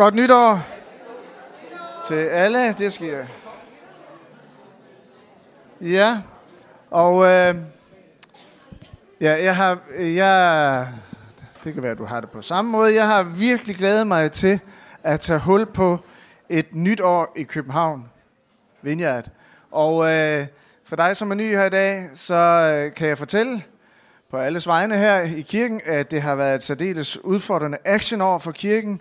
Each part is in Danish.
Godt nytår til alle. Det sker. Ja, og øh, ja, jeg har, jeg, det kan være, at du har det på samme måde. Jeg har virkelig glædet mig til at tage hul på et nyt år i København. Vineyard. Og øh, for dig, som er ny her i dag, så øh, kan jeg fortælle på alles vegne her i kirken, at det har været et særdeles udfordrende actionår for kirken.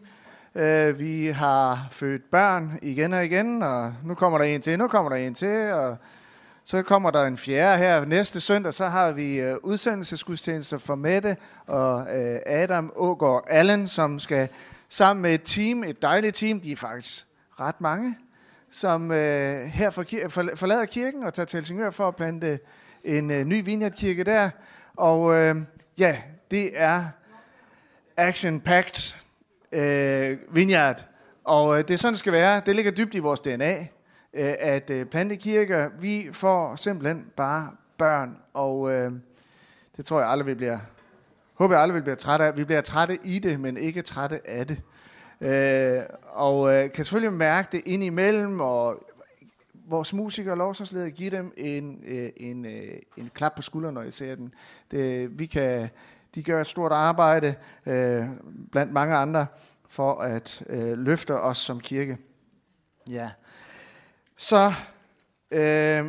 Øh, vi har født børn igen og igen, og nu kommer der en til, nu kommer der en til, og så kommer der en fjerde her næste søndag, så har vi øh, udsendelsesgudstjenester for Mette og øh, Adam Ågaard Allen, som skal sammen med et team, et dejligt team, de er faktisk ret mange, som øh, her for, for, forlader kirken og tager til Helsingør for at plante en øh, ny vineyardkirke der. Og øh, ja, det er action-packed øh, vineyard. Og øh, det er sådan, det skal være. Det ligger dybt i vores DNA, øh, at øh, plantekirker, vi får simpelthen bare børn. Og øh, det tror jeg aldrig, vi bliver, håber jeg aldrig, vi bliver trætte af. Vi bliver trætte i det, men ikke trætte af det. Øh, og øh, kan selvfølgelig mærke det ind imellem, og vores musikere og lovsangsleder giver dem en, øh, en, øh, en klap på skulderen, når I ser den. Det, vi kan, de gør et stort arbejde øh, blandt mange andre for at øh, løfte os som kirke. Ja. Så øh,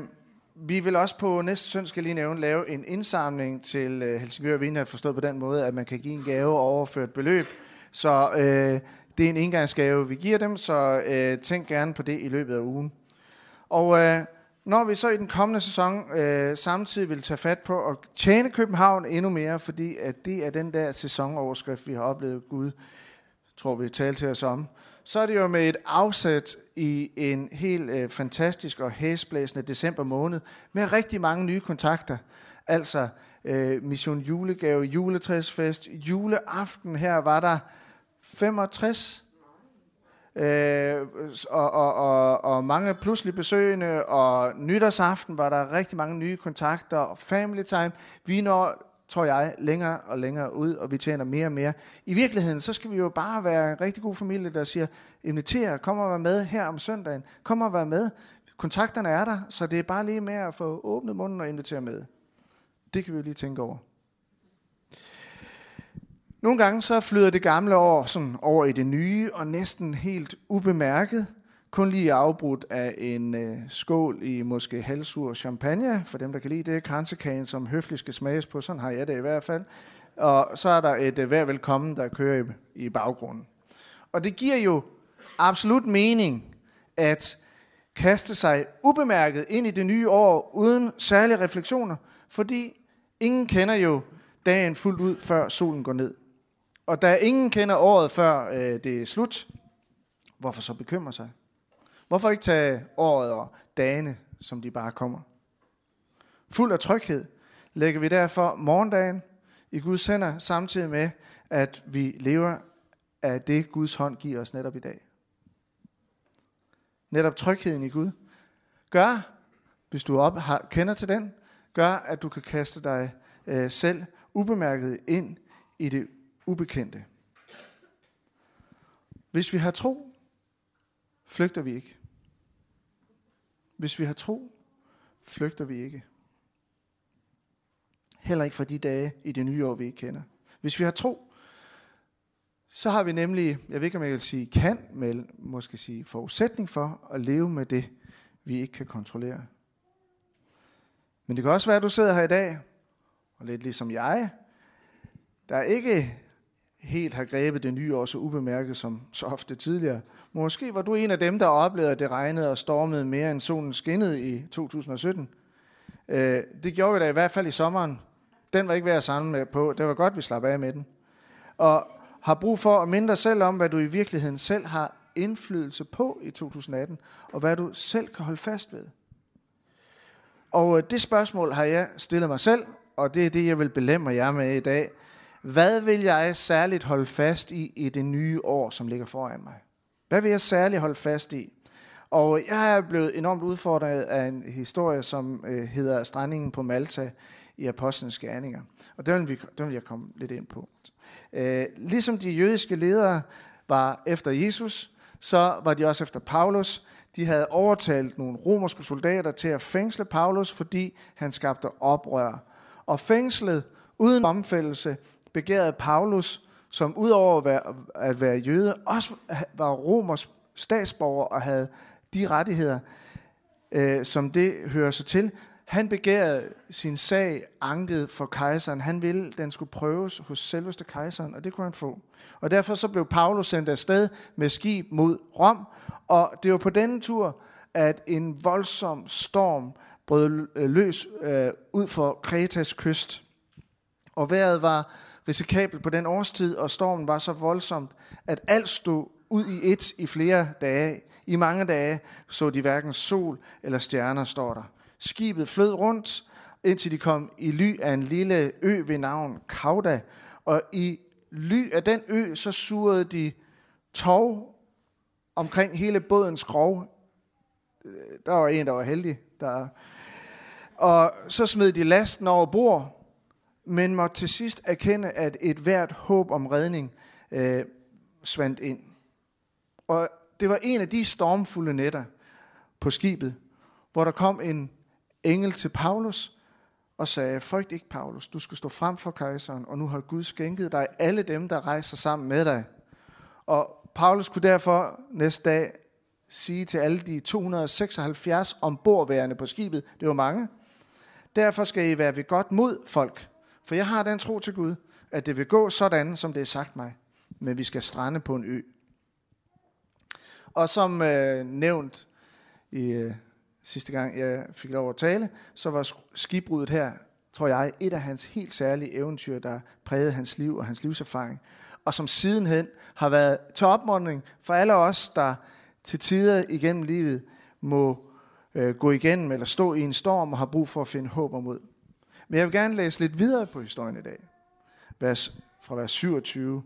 vi vil også på næste søndag, skal lige nævne, lave en indsamling til øh, Helsingør Vineyard, forstået på den måde, at man kan give en gave og overføre et beløb. Så øh, det er en engangsgave, vi giver dem, så øh, tænk gerne på det i løbet af ugen. Og øh, når vi så i den kommende sæson øh, samtidig vil tage fat på at tjene København endnu mere, fordi at det er den der sæsonoverskrift, vi har oplevet Gud, tror vi talte til os om, så er det jo med et afsæt i en helt øh, fantastisk og hæsblæsende december måned, med rigtig mange nye kontakter. Altså øh, Mission Julegave, juletræsfest, juleaften her var der 65 Øh, og, og, og, og mange pludselig besøgende, og nytårsaften var der rigtig mange nye kontakter, og family time. Vi når, tror jeg, længere og længere ud, og vi tjener mere og mere. I virkeligheden, så skal vi jo bare være en rigtig god familie, der siger, inviter, kom og vær med her om søndagen. Kom og vær med. Kontakterne er der, så det er bare lige med at få åbnet munden og invitere med. Det kan vi jo lige tænke over. Nogle gange så flyder det gamle år sådan over i det nye, og næsten helt ubemærket. Kun lige afbrudt af en øh, skål i måske halvsur champagne, for dem, der kan lide det. Kransekagen, som høfligt skal smages på, sådan har jeg det i hvert fald. Og så er der et øh, vær velkommen, der kører i, i baggrunden. Og det giver jo absolut mening at kaste sig ubemærket ind i det nye år, uden særlige refleksioner, fordi ingen kender jo dagen fuldt ud, før solen går ned. Og da ingen kender året før øh, det er slut, hvorfor så bekymre sig? Hvorfor ikke tage året og dagene, som de bare kommer? Fuld af tryghed lægger vi derfor morgendagen i Guds hænder, samtidig med, at vi lever af det, Guds hånd giver os netop i dag. Netop trygheden i Gud gør, hvis du op, har, kender til den, gør, at du kan kaste dig øh, selv ubemærket ind i det ubekendte. Hvis vi har tro, flygter vi ikke. Hvis vi har tro, flygter vi ikke. Heller ikke fra de dage i det nye år, vi ikke kender. Hvis vi har tro, så har vi nemlig, jeg ved ikke om jeg vil sige kan, men måske sige forudsætning for at leve med det, vi ikke kan kontrollere. Men det kan også være, at du sidder her i dag, og lidt ligesom jeg, der ikke helt har grebet det nye år så ubemærket som så ofte tidligere. Måske var du en af dem, der oplevede, at det regnede og stormede mere end solen skinnede i 2017. Øh, det gjorde vi da i hvert fald i sommeren. Den var ikke værd at samle med på. Det var godt, vi slap af med den. Og har brug for at minde dig selv om, hvad du i virkeligheden selv har indflydelse på i 2018, og hvad du selv kan holde fast ved. Og øh, det spørgsmål har jeg stillet mig selv, og det er det, jeg vil belemme jer med i dag. Hvad vil jeg særligt holde fast i i det nye år, som ligger foran mig? Hvad vil jeg særligt holde fast i? Og jeg er blevet enormt udfordret af en historie, som øh, hedder Strandingen på Malta i Apostlenes Gerninger. Og den vil, vi, den vil jeg komme lidt ind på. Øh, ligesom de jødiske ledere var efter Jesus, så var de også efter Paulus. De havde overtalt nogle romerske soldater til at fængsle Paulus, fordi han skabte oprør. Og fængslet uden omfældelse begærede Paulus, som udover at være at være jøde, også var romers statsborger og havde de rettigheder, øh, som det hører sig til. Han begærede sin sag anket for kejseren. Han ville, den skulle prøves hos selveste kejseren, og det kunne han få. Og derfor så blev Paulus sendt afsted med skib mod Rom, og det var på denne tur, at en voldsom storm brød løs øh, ud for Kretas kyst. Og vejret var risikabelt på den årstid, og stormen var så voldsomt, at alt stod ud i et i flere dage. I mange dage så de hverken sol eller stjerner, står der. Skibet flød rundt, indtil de kom i ly af en lille ø ved navn Kauda. Og i ly af den ø, så surede de tov omkring hele bådens grov. Øh, der var en, der var heldig. Der... Og så smed de lasten over bord, men måtte til sidst erkende, at et hvert håb om redning øh, svandt ind. Og det var en af de stormfulde nætter på skibet, hvor der kom en engel til Paulus og sagde, frygt ikke Paulus, du skal stå frem for kejseren, og nu har Gud skænket dig alle dem, der rejser sammen med dig. Og Paulus kunne derfor næste dag sige til alle de 276 ombordværende på skibet, det var mange, derfor skal I være ved godt mod folk, for jeg har den tro til Gud, at det vil gå sådan, som det er sagt mig, men vi skal strande på en ø. Og som øh, nævnt i øh, sidste gang, jeg fik lov at tale, så var skibbruddet her, tror jeg, et af hans helt særlige eventyr, der prægede hans liv og hans livserfaring. Og som sidenhen har været til opmuntring for alle os, der til tider igennem livet må øh, gå igennem eller stå i en storm og har brug for at finde håb og mod. Men jeg vil gerne læse lidt videre på historien i dag. Vers, fra vers 27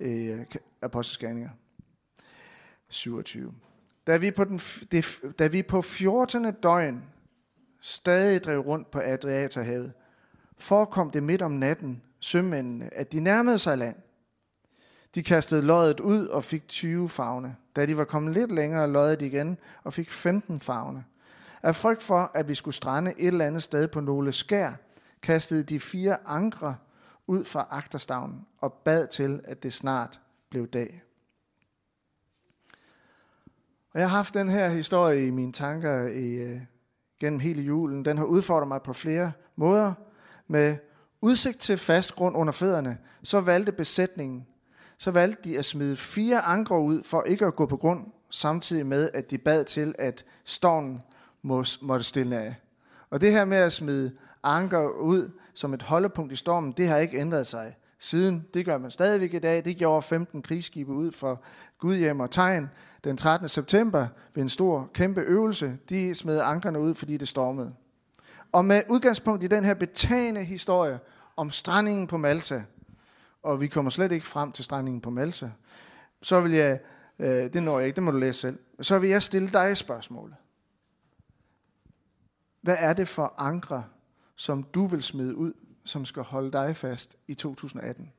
i øh, Apostelskærninger. 27. Da vi, på den, det, da vi på 14. døgn stadig drev rundt på Adriaterhavet, forekom det midt om natten sømændene, at de nærmede sig land. De kastede loddet ud og fik 20 fagne. Da de var kommet lidt længere, loddede de igen og fik 15 fagne. Af frygt for, at vi skulle strande et eller andet sted på nogle skær, kastede de fire ankre ud fra agterstavnen og bad til, at det snart blev dag. Og jeg har haft den her historie i mine tanker i, øh, gennem hele julen. Den har udfordret mig på flere måder. Med udsigt til fast grund under fødderne, så valgte besætningen, så valgte de at smide fire ankre ud for ikke at gå på grund, samtidig med, at de bad til, at stormen måtte stille af. Og det her med at smide anker ud som et holdepunkt i stormen, det har ikke ændret sig siden. Det gør man stadigvæk i dag. Det gjorde 15 krigsskibe ud for Gudhjem og Tegn den 13. september ved en stor, kæmpe øvelse. De smed ankerne ud, fordi det stormede. Og med udgangspunkt i den her betagende historie om strandingen på Malta, og vi kommer slet ikke frem til strandingen på Malta, så vil jeg, øh, det når jeg ikke, det må du læse selv, så vil jeg stille dig spørgsmålet. Hvad er det for ankre, som du vil smide ud, som skal holde dig fast i 2018?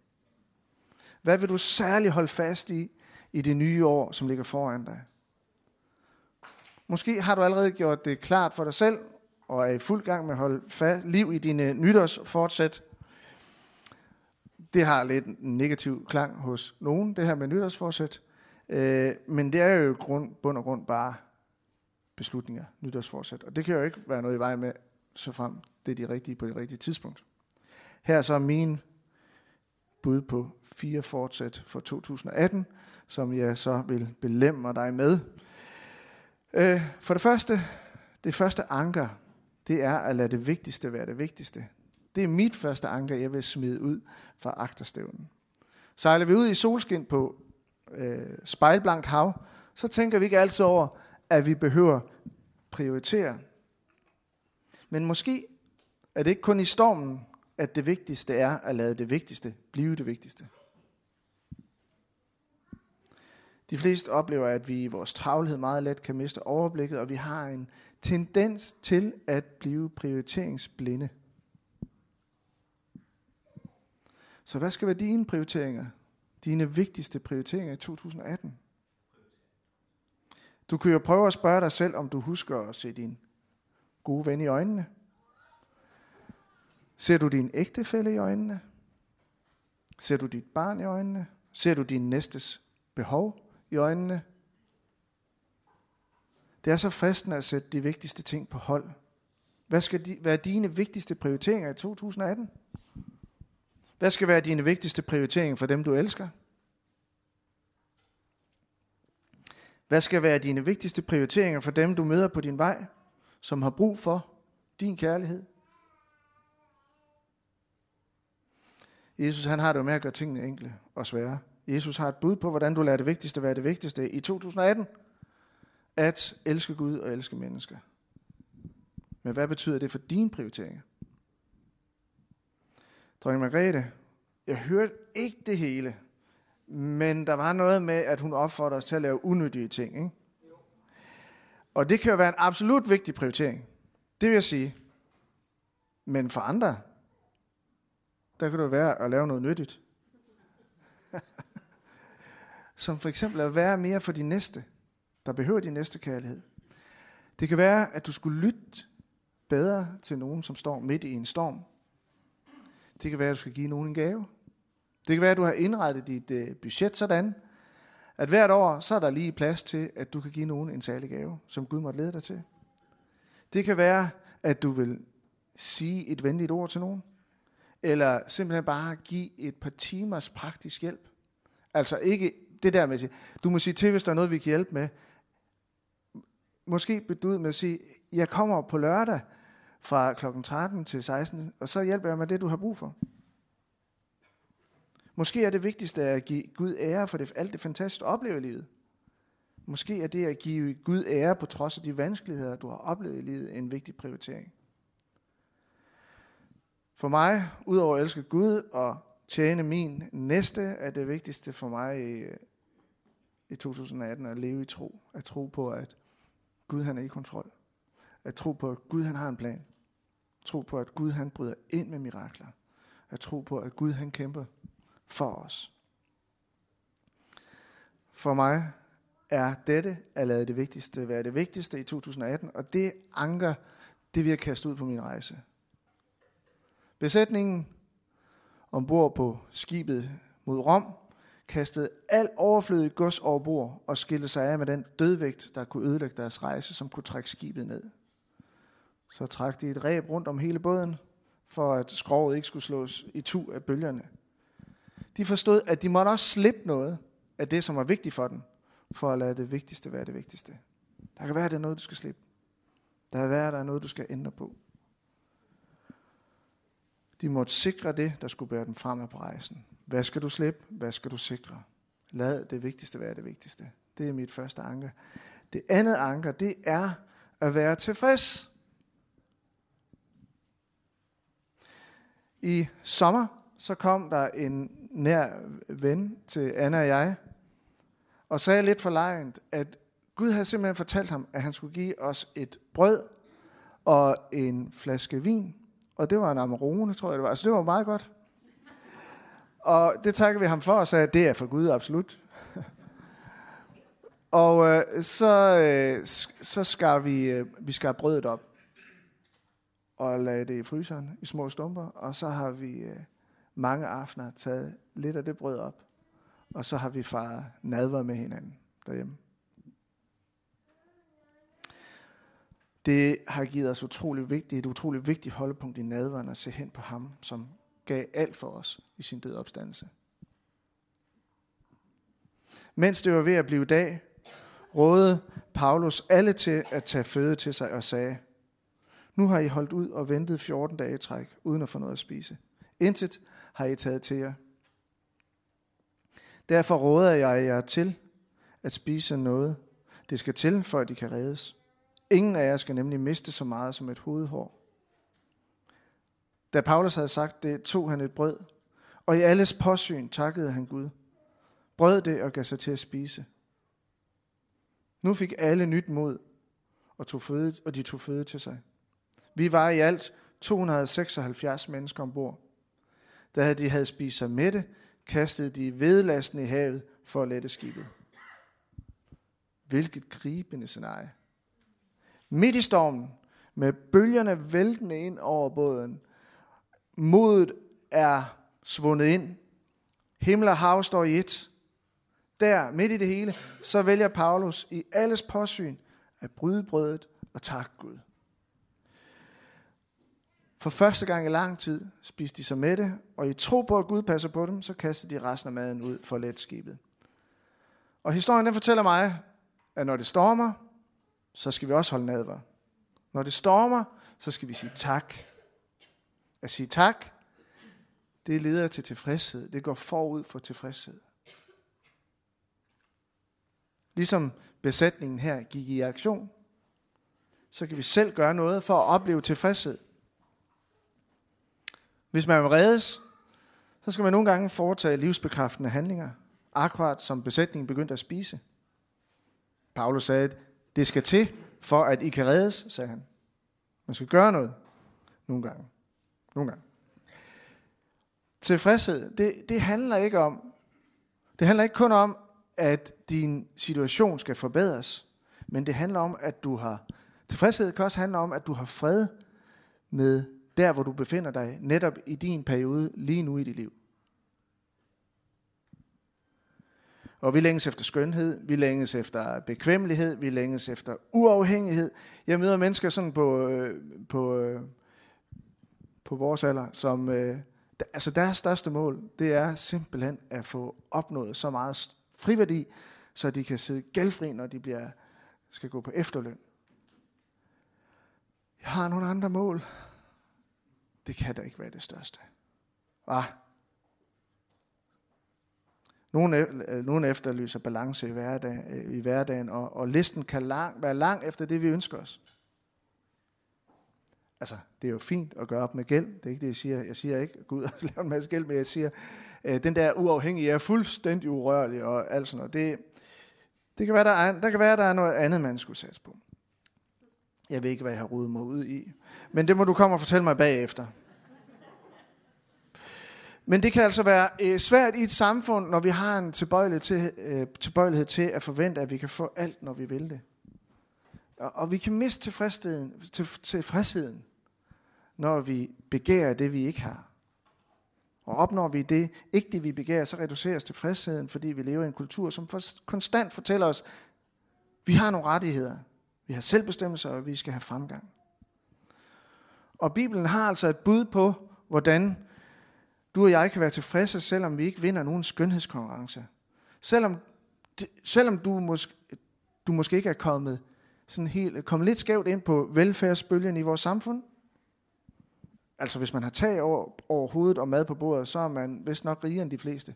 Hvad vil du særligt holde fast i i det nye år, som ligger foran dig? Måske har du allerede gjort det klart for dig selv, og er i fuld gang med at holde liv i dine nytårsfortsæt. Det har lidt en negativ klang hos nogen, det her med nytårsfortsæt. Øh, men det er jo grund, bund og grund bare beslutninger, nytårsforsæt. Og det kan jo ikke være noget i vejen med, så frem det er de rigtige på det rigtige tidspunkt. Her er så min bud på fire fortsæt for 2018, som jeg så vil belemme dig med. Øh, for det første, det første anker, det er at lade det vigtigste være det vigtigste. Det er mit første anker, jeg vil smide ud fra agterstævnen. Sejler vi ud i solskin på øh, spejlblankt hav, så tænker vi ikke altid over, at vi behøver prioritere. Men måske er det ikke kun i stormen, at det vigtigste er at lade det vigtigste blive det vigtigste. De fleste oplever, at vi i vores travlhed meget let kan miste overblikket, og vi har en tendens til at blive prioriteringsblinde. Så hvad skal være dine prioriteringer dine vigtigste prioriteringer i 2018? Du kan jo prøve at spørge dig selv, om du husker at se din gode ven i øjnene. Ser du din ægtefælle i øjnene? Ser du dit barn i øjnene? Ser du din næstes behov i øjnene? Det er så fristende at sætte de vigtigste ting på hold. Hvad skal de, være dine vigtigste prioriteringer i 2018? Hvad skal være dine vigtigste prioriteringer for dem, du elsker? Hvad skal være dine vigtigste prioriteringer for dem, du møder på din vej, som har brug for din kærlighed? Jesus han har det jo med at gøre tingene enkle og svære. Jesus har et bud på, hvordan du lader det vigtigste være det vigtigste i 2018. At elske Gud og elske mennesker. Men hvad betyder det for dine prioriteringer? Dronning Margrethe, jeg hørte ikke det hele, men der var noget med, at hun opfordrede os til at lave unyttige ting. Ikke? Og det kan jo være en absolut vigtig prioritering. Det vil jeg sige. Men for andre, der kan det være at lave noget nyttigt. Som for eksempel at være mere for de næste, der behøver din næste kærlighed. Det kan være, at du skulle lytte bedre til nogen, som står midt i en storm. Det kan være, at du skal give nogen en gave. Det kan være, at du har indrettet dit øh, budget sådan, at hvert år, så er der lige plads til, at du kan give nogen en særlig gave, som Gud måtte lede dig til. Det kan være, at du vil sige et venligt ord til nogen, eller simpelthen bare give et par timers praktisk hjælp. Altså ikke det der med, du må sige til, hvis der er noget, vi kan hjælpe med. Måske bedud med at sige, jeg kommer på lørdag fra kl. 13 til 16, og så hjælper jeg med det, du har brug for. Måske er det vigtigste at give Gud ære for det, alt det fantastiske, du oplever i livet. Måske er det at give Gud ære på trods af de vanskeligheder, du har oplevet i livet, en vigtig prioritering. For mig, udover at elske Gud og tjene min næste, er det vigtigste for mig i, i 2018 at leve i tro. At tro på, at Gud han er i kontrol. At tro på, at Gud han har en plan. At tro på, at Gud han bryder ind med mirakler. At tro på, at Gud han kæmper for os. For mig er dette at lade det vigtigste være det vigtigste i 2018, og det anker, det vi har kastet ud på min rejse. Besætningen ombord på skibet mod Rom kastede al overflødig gods over bord og skilte sig af med den dødvægt, der kunne ødelægge deres rejse, som kunne trække skibet ned. Så trak de et ræb rundt om hele båden, for at skroget ikke skulle slås i tu af bølgerne. De forstod, at de måtte også slippe noget af det, som var vigtigt for dem, for at lade det vigtigste være det vigtigste. Der kan være, at det er noget, du skal slippe. Der kan være, at der er noget, du skal ændre på. De måtte sikre det, der skulle bære dem frem på rejsen. Hvad skal du slippe? Hvad skal du sikre? Lad det vigtigste være det vigtigste. Det er mit første anker. Det andet anker, det er at være tilfreds. I sommer, så kom der en nær ven til Anna og jeg, og sagde lidt for lejent, at Gud havde simpelthen fortalt ham, at han skulle give os et brød og en flaske vin. Og det var en Amarone, tror jeg det var. Altså det var meget godt. Og det takker vi ham for, og sagde, at det er for Gud, absolut. og øh, så, øh, så skar vi, øh, vi skar brødet op og lagde det i fryseren i små stumper, og så har vi øh, mange aftener taget lidt af det brød op, og så har vi faret nadver med hinanden derhjemme. Det har givet os utrolig vigtigt, et utrolig vigtigt holdepunkt i nadveren at se hen på ham, som gav alt for os i sin død opstandelse. Mens det var ved at blive dag, rådede Paulus alle til at tage føde til sig og sagde, nu har I holdt ud og ventet 14 dage i træk, uden at få noget at spise. Intet har I taget til jer. Derfor råder jeg jer til at spise noget. Det skal til, for at de kan reddes. Ingen af jer skal nemlig miste så meget som et hovedhår. Da Paulus havde sagt det, tog han et brød, og i alles påsyn takkede han Gud. Brød det og gav sig til at spise. Nu fik alle nyt mod, og, tog føde, og de tog føde til sig. Vi var i alt 276 mennesker ombord. Da de havde spist sig mætte, kastede de vedlasten i havet for at lette skibet. Hvilket gribende scenarie. Midt i stormen, med bølgerne væltende ind over båden. Modet er svundet ind. Himmel og hav står i et. Der, midt i det hele, så vælger Paulus i alles påsyn at bryde brødet og takke Gud. For første gang i lang tid spiste de sig med det, og i tro på, at Gud passer på dem, så kastede de resten af maden ud for let skibet. Og historien den fortæller mig, at når det stormer, så skal vi også holde nadver. Når det stormer, så skal vi sige tak. At sige tak, det leder til tilfredshed. Det går forud for tilfredshed. Ligesom besætningen her gik i aktion, så kan vi selv gøre noget for at opleve tilfredshed. Hvis man vil reddes, så skal man nogle gange foretage livsbekræftende handlinger, akkurat som besætningen begyndte at spise. Paulus sagde, at det skal til, for at I kan reddes, sagde han. Man skal gøre noget. Nogle gange. Nogle gange. Tilfredshed, det, det handler ikke om, det handler ikke kun om, at din situation skal forbedres, men det handler om, at du har, tilfredshed kan også handle om, at du har fred med der, hvor du befinder dig, netop i din periode lige nu i dit liv. Og vi længes efter skønhed, vi længes efter bekvemmelighed, vi længes efter uafhængighed. Jeg møder mennesker sådan på, øh, på, øh, på vores alder, som øh, altså deres største mål, det er simpelthen at få opnået så meget friværdi, så de kan sidde gældfri, når de bliver, skal gå på efterløn. Jeg har nogle andre mål. Det kan da ikke være det største. Hva? Nogen, e- øh, nogen efterlyser balance i, hverdag, øh, i hverdagen, og, og listen kan lang, være lang efter det, vi ønsker os. Altså, det er jo fint at gøre op med gæld. Det er ikke det, jeg siger. Jeg siger ikke, Gud har lavet en masse gæld, men jeg siger, øh, den der uafhængige er fuldstændig urørlig og alt sådan noget. Det, det kan være, der er, der kan være, der er noget andet, man skulle satse på. Jeg ved ikke, hvad jeg har rodet mig ud i. Men det må du komme og fortælle mig bagefter. Men det kan altså være øh, svært i et samfund, når vi har en tilbøjelighed til, øh, tilbøjelighed til at forvente, at vi kan få alt, når vi vil det. Og, og vi kan miste tilfredsheden, til, tilfredsheden, når vi begærer det, vi ikke har. Og opnår vi det, ikke det vi begærer, så reduceres tilfredsheden, fordi vi lever i en kultur, som for, konstant fortæller os, vi har nogle rettigheder, vi har selvbestemmelse, og vi skal have fremgang. Og Bibelen har altså et bud på, hvordan du og jeg kan være tilfredse, selvom vi ikke vinder nogen skønhedskonkurrence. Selvom, selvom du, måske, du måske ikke er kommet, sådan helt, kommet lidt skævt ind på velfærdsbølgen i vores samfund. Altså hvis man har tag over, over hovedet og mad på bordet, så er man vist nok rigere end de fleste.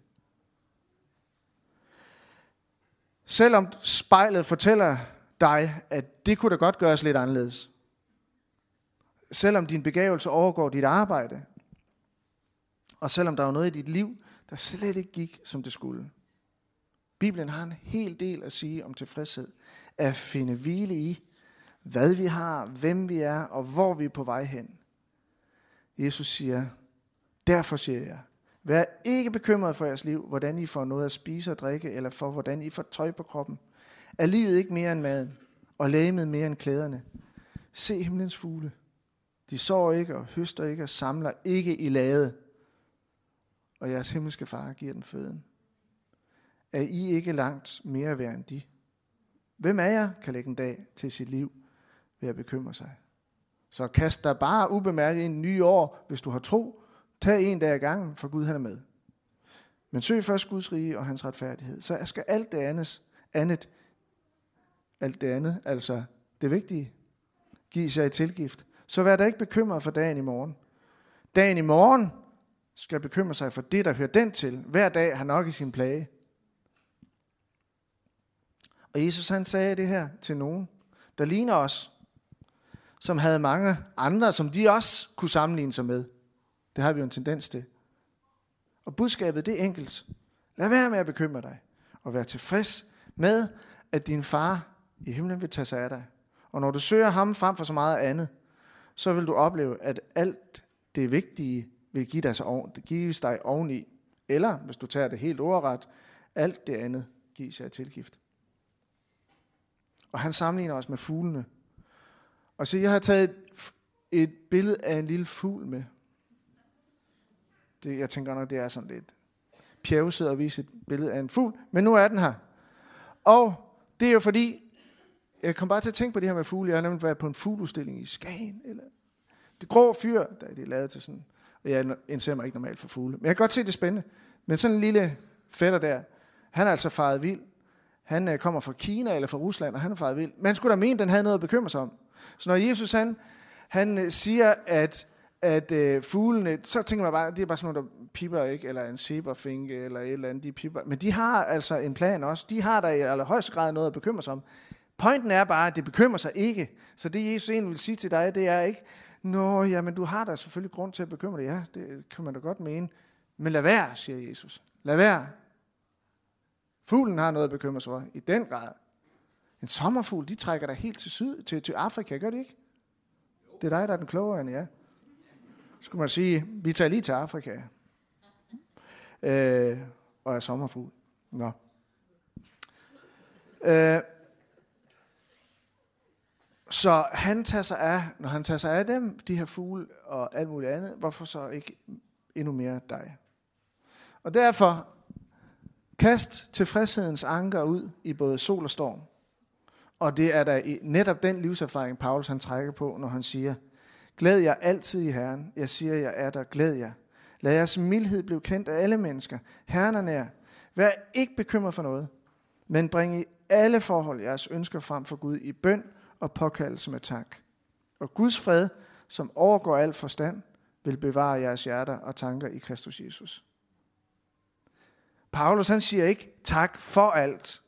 Selvom spejlet fortæller dig, at det kunne da godt gøres lidt anderledes. Selvom din begævelse overgår dit arbejde, og selvom der var noget i dit liv, der slet ikke gik, som det skulle. Bibelen har en hel del at sige om tilfredshed. At finde hvile i, hvad vi har, hvem vi er, og hvor vi er på vej hen. Jesus siger, derfor siger jeg, vær ikke bekymret for jeres liv, hvordan I får noget at spise og drikke, eller for hvordan I får tøj på kroppen. Er livet ikke mere end maden, og lægemet mere end klæderne? Se himlens fugle. De sår ikke og høster ikke og samler ikke i lade, og jeres himmelske far giver den føden. Er I ikke langt mere værd end de? Hvem af jer kan lægge en dag til sit liv ved at bekymre sig? Så kast dig bare ubemærket ind i nye år, hvis du har tro. Tag en dag ad gangen, for Gud han er med. Men søg først Guds rige og hans retfærdighed. Så skal alt det andet, andet alt det andet, altså det vigtige, give sig i tilgift. Så vær da ikke bekymret for dagen i morgen. Dagen i morgen, skal bekymre sig for det, der hører den til. Hver dag har nok i sin plage. Og Jesus han sagde det her til nogen, der ligner os, som havde mange andre, som de også kunne sammenligne sig med. Det har vi jo en tendens til. Og budskabet det er enkelt. Lad være med at bekymre dig, og vær tilfreds med, at din far i himlen vil tage sig af dig. Og når du søger ham frem for så meget andet, så vil du opleve, at alt det vigtige vil give dig, gives dig oveni Eller, hvis du tager det helt ordret, alt det andet gives jer tilgift. Og han sammenligner os med fuglene. Og så jeg har taget et, et billede af en lille fugl med. Det, jeg tænker nok, det er sådan lidt pjævset at vise et billede af en fugl. Men nu er den her. Og det er jo fordi, jeg kom bare til at tænke på det her med fugle. Jeg har nemlig været på en fugleudstilling i Skagen. Eller det grå fyr, der er det lavet til sådan. Jeg interesserer mig ikke normalt for fugle. Men jeg kan godt se det spændende. Men sådan en lille fætter der, han er altså faret vild. Han øh, kommer fra Kina eller fra Rusland, og han er faret vild. Man skulle da mene, at den havde noget at bekymre sig om. Så når Jesus han, han øh, siger, at, at øh, fuglene, så tænker man bare, det er bare sådan noget, der piper, ikke? eller en zebrafinke, eller et eller andet, de piper. Men de har altså en plan også. De har der i allerhøjeste grad noget at bekymre sig om. Pointen er bare, at det bekymrer sig ikke. Så det Jesus egentlig vil sige til dig, det er ikke, Nå, ja, men du har da selvfølgelig grund til at bekymre dig. Ja, det kan man da godt mene. Men lad være, siger Jesus. Lad være. Fuglen har noget at bekymre sig for, i den grad. En sommerfugl, de trækker dig helt til, syd, til, til Afrika, gør det ikke? Det er dig, der er den klogere end ja. Skulle man sige, vi tager lige til Afrika. Øh, og er sommerfugl. Nå. Øh, så han tager sig af, når han tager sig af dem, de her fugle og alt muligt andet, hvorfor så ikke endnu mere dig? Og derfor, kast tilfredshedens anker ud i både sol og storm. Og det er da netop den livserfaring, Paulus han trækker på, når han siger, Glæd jer altid i Herren. Jeg siger, jeg er der. Glæd jer. Lad jeres mildhed blive kendt af alle mennesker. Herren er nær. Vær ikke bekymret for noget, men bring i alle forhold jeres ønsker frem for Gud i bøn og påkaldelse med tak. Og Guds fred, som overgår al forstand, vil bevare jeres hjerter og tanker i Kristus Jesus. Paulus han siger ikke tak for alt.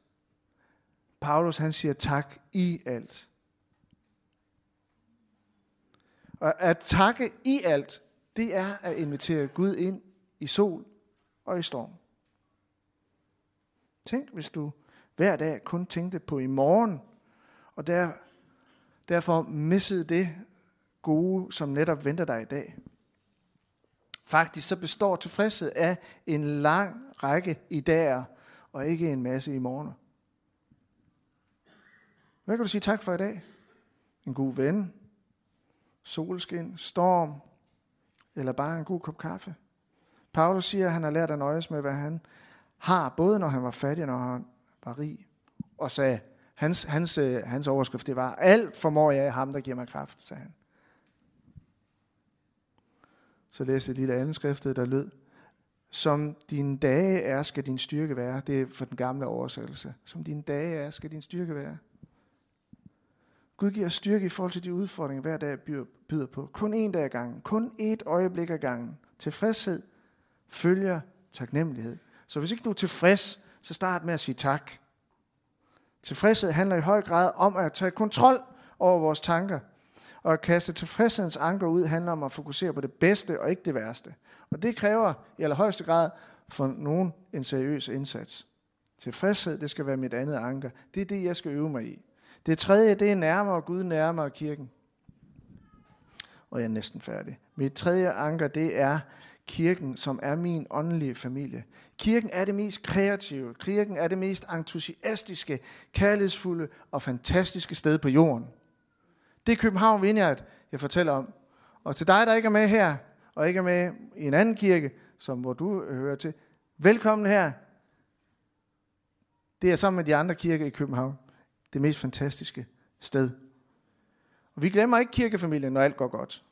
Paulus han siger tak i alt. Og at takke i alt, det er at invitere Gud ind i sol og i storm. Tænk, hvis du hver dag kun tænkte på i morgen, og der, derfor missede det gode, som netop venter dig i dag. Faktisk så består tilfredshed af en lang række i dag, og ikke en masse i morgen. Hvad kan du sige tak for i dag? En god ven, solskin, storm, eller bare en god kop kaffe. Paulus siger, at han har lært at nøjes med, hvad han har, både når han var fattig og når han var rig. Og sagde, hans, hans, øh, hans overskrift, det var, alt formår jeg af ham, der giver mig kraft, sagde han. Så læste jeg lige andet skriftet, øh, der lød, som dine dage er, skal din styrke være. Det er for den gamle oversættelse. Som dine dage er, skal din styrke være. Gud giver styrke i forhold til de udfordringer, hver dag byder på. Kun en dag ad gangen. Kun et øjeblik ad gangen. Tilfredshed følger taknemmelighed. Så hvis ikke du er tilfreds, så start med at sige tak. Tilfredshed handler i høj grad om at tage kontrol over vores tanker. Og at kaste tilfredshedens anker ud handler om at fokusere på det bedste og ikke det værste. Og det kræver i allerhøjeste grad for nogen en seriøs indsats. Tilfredshed, det skal være mit andet anker. Det er det, jeg skal øve mig i. Det tredje, det er nærmere Gud, nærmere kirken. Og jeg er næsten færdig. Mit tredje anker, det er kirken, som er min åndelige familie. Kirken er det mest kreative. Kirken er det mest entusiastiske, kærlighedsfulde og fantastiske sted på jorden. Det er København Vineyard, jeg fortæller om. Og til dig, der ikke er med her, og ikke er med i en anden kirke, som hvor du øh, hører til, velkommen her. Det er sammen med de andre kirker i København det mest fantastiske sted. Og vi glemmer ikke kirkefamilien, når alt går godt.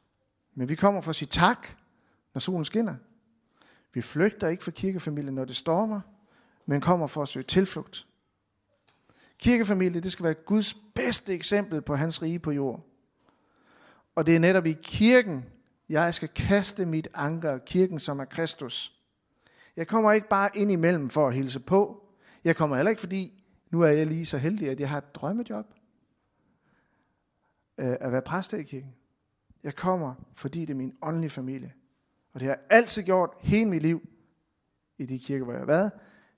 Men vi kommer for at sige tak, når solen skinner. Vi flygter ikke fra kirkefamilien, når det stormer, men kommer for at søge tilflugt. Kirkefamilie, det skal være Guds bedste eksempel på hans rige på jord. Og det er netop i kirken, jeg skal kaste mit anker, kirken som er Kristus. Jeg kommer ikke bare ind imellem for at hilse på. Jeg kommer heller ikke, fordi nu er jeg lige så heldig, at jeg har et drømmejob. Øh, at være præst i kirken. Jeg kommer, fordi det er min åndelige familie. Og det har jeg altid gjort hele mit liv i de kirker, hvor jeg har været.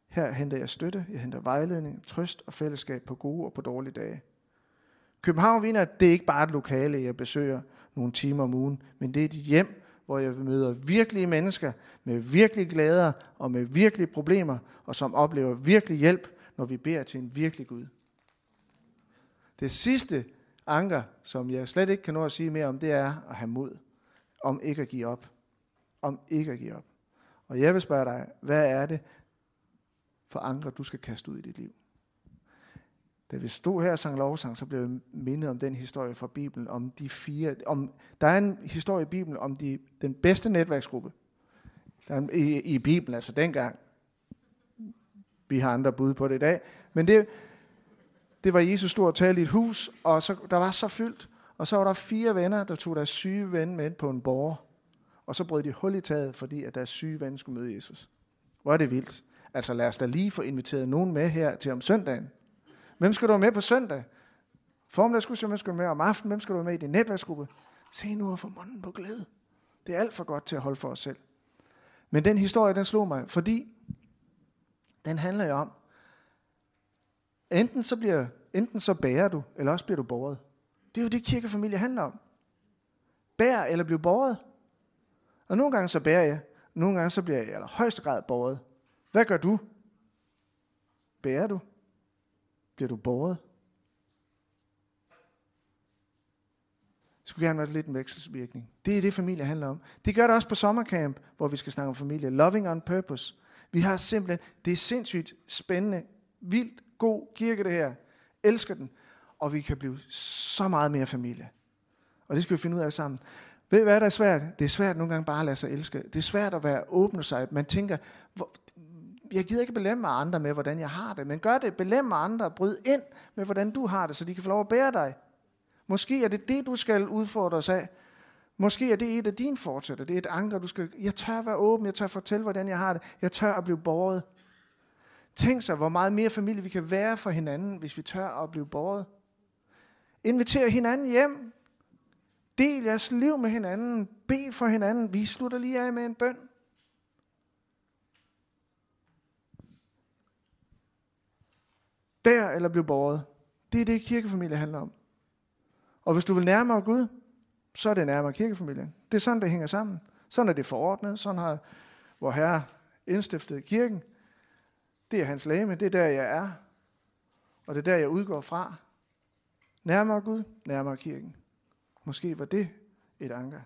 Her henter jeg støtte, jeg henter vejledning, trøst og fællesskab på gode og på dårlige dage. København Wiener, det er ikke bare et lokale, jeg besøger nogle timer om ugen, men det er dit hjem, hvor hvor jeg møder virkelige mennesker med virkelige glæder og med virkelige problemer, og som oplever virkelig hjælp, når vi beder til en virkelig Gud. Det sidste anker, som jeg slet ikke kan nå at sige mere om, det er at have mod. Om ikke at give op. Om ikke at give op. Og jeg vil spørge dig, hvad er det for anker, du skal kaste ud i dit liv? Da vi stod her og sang lovsang, så blev jeg mindet om den historie fra Bibelen, om de fire, om, der er en historie i Bibelen om de, den bedste netværksgruppe. Der er i, I Bibelen, altså dengang. Vi har andre bud på det i dag. Men det, det var Jesus stod og talte i et hus, og så, der var så fyldt. Og så var der fire venner, der tog deres syge ven med på en borger. Og så brød de hul i taget, fordi at deres syge ven skulle møde Jesus. Hvor er det vildt. Altså lad os da lige få inviteret nogen med her til om søndagen. Hvem skal du være med på søndag? Formiddag skulle hvem skal du med om aftenen? Hvem skal du være med i din netværksgruppe? Se nu at få munden på glæde. Det er alt for godt til at holde for os selv. Men den historie, den slog mig, fordi den handler jo om, enten så, bliver, enten så bærer du, eller også bliver du båret. Det er jo det, kirkefamilie handler om. Bær eller bliver båret. Og nogle gange så bærer jeg, nogle gange så bliver jeg i allerhøjeste grad båret. Hvad gør du? Bærer du? Bliver du båret? Det skulle gerne være lidt en vekselsvirkning. Det er det, familie handler om. Det gør det også på sommercamp, hvor vi skal snakke om familie. Loving on purpose. Vi har simpelthen, det er sindssygt spændende, vildt god kirke det her. Elsker den. Og vi kan blive så meget mere familie. Og det skal vi finde ud af sammen. Ved I hvad der er svært? Det er svært nogle gange bare at lade sig elske. Det er svært at være åbne sig. Man tænker, hvor, jeg gider ikke belemme andre med, hvordan jeg har det, men gør det, belemme andre, bryd ind med, hvordan du har det, så de kan få lov at bære dig. Måske er det det, du skal udfordre os af. Måske er det et af dine fortsætter. Det er et anker, du skal... Jeg tør at være åben, jeg tør at fortælle, hvordan jeg har det. Jeg tør at blive båret. Tænk sig, hvor meget mere familie vi kan være for hinanden, hvis vi tør at blive båret. Inviter hinanden hjem. Del jeres liv med hinanden. Be for hinanden. Vi slutter lige af med en bøn. Bær eller bliv båret. Det er det, kirkefamilie handler om. Og hvis du vil nærmere Gud, så er det nærmere kirkefamilien. Det er sådan, det hænger sammen. Sådan er det forordnet. Sådan har vor Herre indstiftet kirken. Det er hans lame. Det er der, jeg er. Og det er der, jeg udgår fra. Nærmere Gud, nærmere kirken. Måske var det et anker.